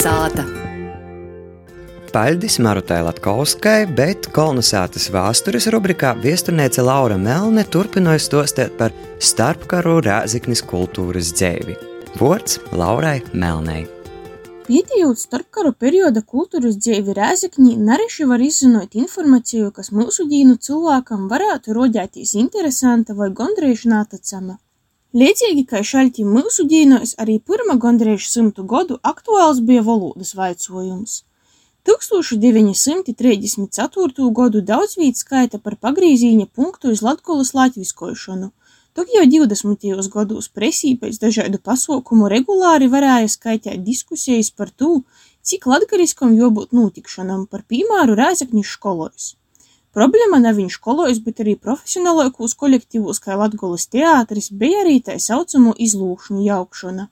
Kolnesāta. Paļdis Marutai Latkovskai, bet kolonizētas vēstures rubrikā viesturniece Laura Melne turpināja stostēt par starpkaru rēziknis kultūras dzēvi. Vārds Laurai Melnei. Pētījot starpkaru perioda kultūras dzēvi Rēzekņī, nareši var izzinot informāciju, kas mūsu dīnu cilvēkam varētu rodēties interesanta vai gondrīz nātacama. Līdzīgi kā šaļtī mūsu dīnos, arī pirma gondrīz simtu godu aktuāls bija valodas vaicojums. 1934. godu daudz vīt skaita par pagrīzīņa punktu uz Latgolas latviskošanu. Tok jau 20. gados presī pēc dažādu pasaukumu regulāri varēja skaitīt diskusijas par to, cik latgaliskam jābūt notikšanam par piemēru Rēzaknis školojus. Problēma nav viņš školojis, bet arī profesionālākos kolektīvos, kā Latgolas teātris, bija arī tā saucamo izlūkšņu jaukšana.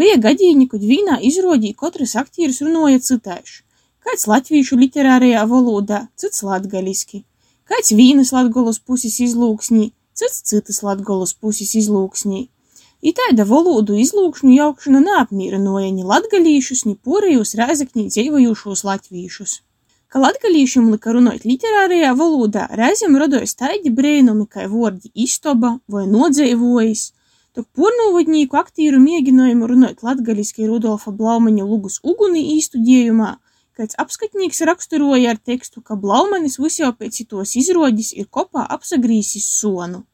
Bija gadījumi, kad vīnā izrodīja katrs aktieris runāja citaiši. Kāds latviešu literārajā valodā, cits latgaliski. Kāds vīnas Latgolas puses izlūksnī, cits citas Latgolas puses izlūksnī. I tāda valodu izlūkšņu jaukšana neapmierinoja ni latgalīšus, ni porejus Rēzaknī dzīvojušos latviešus ka latgalīšim lyka runot literārajā valodā, reizēm rodojas taidi breinumi, kai vuordi istoba vai nodzeivuojis, tok pornūvadnīku aktīru mieginuojumu runot latgaliski Rudolfa Blaumaņa lugus uguni īstudiejumā, kāds apskatnīgs raksturoja ar tekstu, ka Blaumanis visjau pēc tos izrodis ir kopā apsagrīsis sonu.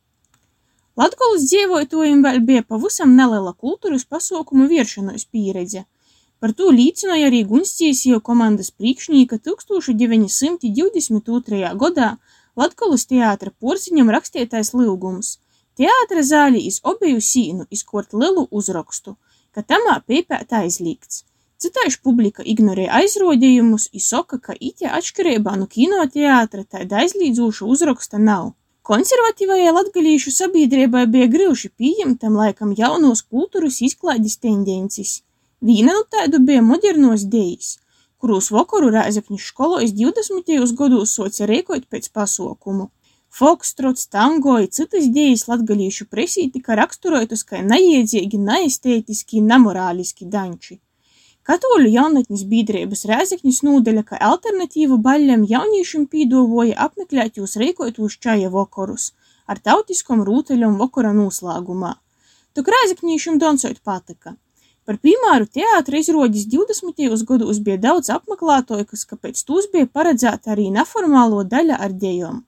Latgolas dzīvojutojiem vēl bija pavisam nelela kultūras pasaukumu vieršanos pieredze – Par to liecināja arī Gunstiesievu komandas priekšnieka 1922. gadā Latgolas teātra porziņam rakstietais lyugums. Teātra zāļi iz obeju sīnu izkort lielu uzrakstu, ka tamā pēpēt aizliegts. Citaiž publika ignorē aizrodījumus i soka, ka ite atškarībā no kinoteātra tāda aizlīdzoša uzraksta nav. Konservatīvajai latgalīšu sabiedrībai bija grūši pieņemtam laikam jaunos kultūras izklaides tendences. Vīna nu taidu bija modernos dejis, kurūs vokoru Rēzekņu školojis 20. gados soca reikot pēc pasaukumu. Fokstrots, tango i citas dejas latgalīšu presī tika raksturotas kā neiedzīgi, neestētiski, nemorāliski danči. Katoļu jaunatnis biedrības Rēzekņas nūdeļa, ka alternatīvu baļļam jauniešiem pīdovoja apmeklēt jūs reikotūs čaja vokorus ar tautiskom rūteļom vokora noslēgumā. Tok Rēzekņīšiem donsot patika. Par piemēru teātra izrādīs 20. gados bija daudz apmeklētāju, kas kāpēc tūs bija paredzēta arī neformālo daļa ar dejām.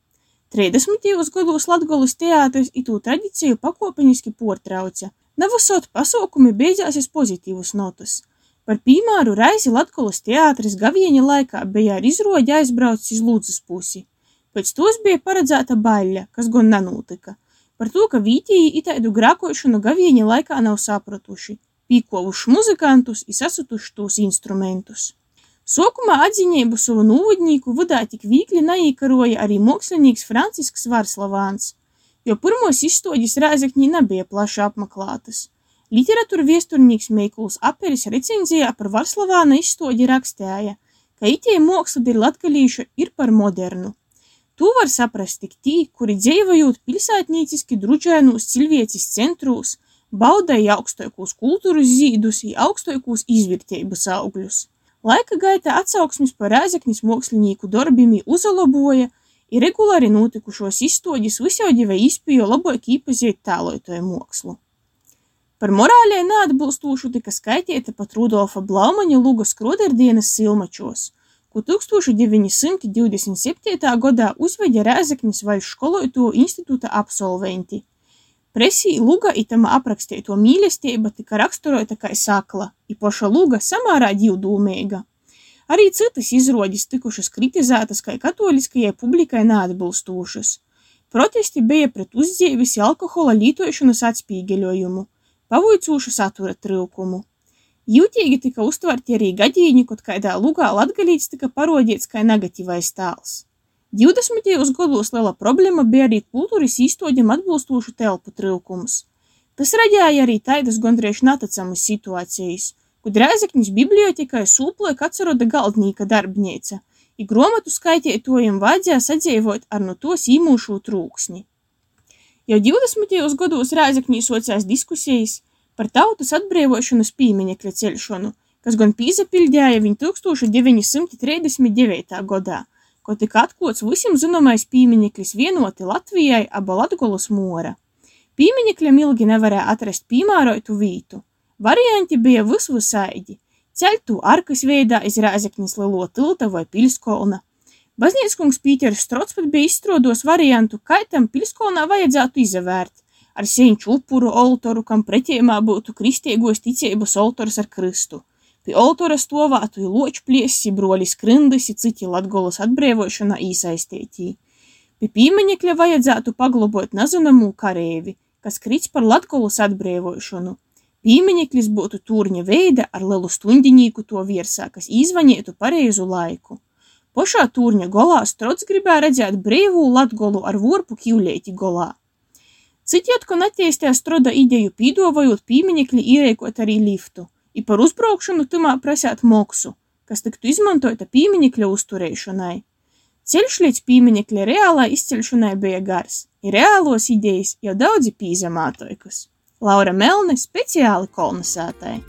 30. gados Latgolas teātris itū tradiciju pakopeniski portrauca. Navasot pasaukumi beidzās uz pozitīvus notus. Par piemēru reizi Latgolas teātris gavieņa laikā bija ar izrodi aizbraucis uz Lūdzes pusi. Pēc tos bija paredzēta baļļa, kas gan nenūtika. Par to, ka vītīgi itaidu grākošanu gavieņa laikā nav sapratuši – pīkovuši muzikantus i sasutuši tos instrumentus. Sokumā atziņeibu savu nūvodnīku vadā tik vīkli naīkaroja arī mokslinīks Francisks Varslavāns, jo pirmos izstoģis Rēzekņī nebija plaši apmeklētas. Literatūra viesturnīks Meikuls Aperis recenzijā par Varslavāna izstoģi rakstēja, ka itie moksla ir latgalīša ir par modernu. To var saprast tik tī, kuri dzīvojot pilsētnīciski druģēnūs cilvēcis centrūs, baudēja augstākos kultūras zīdus, augstākos izvērtības augļus. Laika gaitā atsauksmes par Rēzeknis mākslinieku darbiem uzlaboja, ir regulāri notikušos izstādes visjaudīvai izpējo labāk īpazīt tēlotāju mākslu. Par morālē neatbilstošu tika skaitīta pat Rudolfa Blaumaņa Luga skroderdienas silmačos, ko 1927. gadā uzveģa Rēzeknis vaļš skolotāju institūta absolventi – Presī luga itama apraksteituo mīlesteiba tika raksturota kai sakla, i poša luga samārā divdūmeiga. Arī citas izrodis tikušas kritizētas kai katoliskajai publikai neatbilstūšas. Protesti bija pret uzdzēvis alkohola lītošanas atspīgeļojumu, pavoicūšu satura trūkumu. Jūtīgi tika uztverti arī gadījumi, kad kaidā lugā latgalīts tika parodīts kā negatīvais tāls. 20. gados liela problēma bija arī kultūras īstoģiem atbilstošu telpu trūkums. Tas radīja arī taidas gondrīz netacamas situācijas, kad Rēzekņas bibliotekai sūploja atceroda galdnīka darbnīca, i gromatu skaitietojiem vajadzēja sadzīvot ar no tos īmūšu trūksni. Jau 20. gados Rēzekņī sociās diskusijas par tautas atbrīvošanas pīmiņekļa ceļšanu, kas gan pīzapildēja viņu 1939. gadā, ko tika atklots visiem zināmais pīmiņeklis vienoti Latvijai aba Latgolas mora. Pīmiņekļam ilgi nevarēja atrast pīmārotu vītu. Varianti bija visvisaidi – ceļtu arkas veidā iz Rēzeknis Lilo tilta vai Piļskolna. Baznīckungs Pīters Strots pat bija izstrādos variantu, kā tam Piļskolnā vajadzētu izavērt ar seņķu upuru oltoru, kam pretējumā būtu kristiegos ticības oltors ar kristu. Pie oltora stovātu i loču pliesi, brolis Krindis i citi Latgolas atbrīvošanā īsaistētī. Pie pīmeņekļa vajadzētu paglobot nazonamū karēvi, kas krits par Latgolas atbrīvošanu. Pīmeņeklis būtu tūrņa veida ar lielu stundiņīku to virsā, kas izvaņietu pareizu laiku. Pošā tūrņa golā Strots gribēja redzēt brīvū Latgolu ar vorpu kivleiti golā. Citi atkon attīstīja Stroda ideju pīdovojot pīmiņekļi ierēkot arī liftu – i par uzbraukšanu tymā prasēt moksu, kas tiktu izmantota pīmiņekļa uzturēšanai. Ceļš līdz pīmiņekļa reālai izceļšanai bija gars, i reālos idejas jau daudzi pīzamātoikas. Laura Melne speciāli kolonizētāji.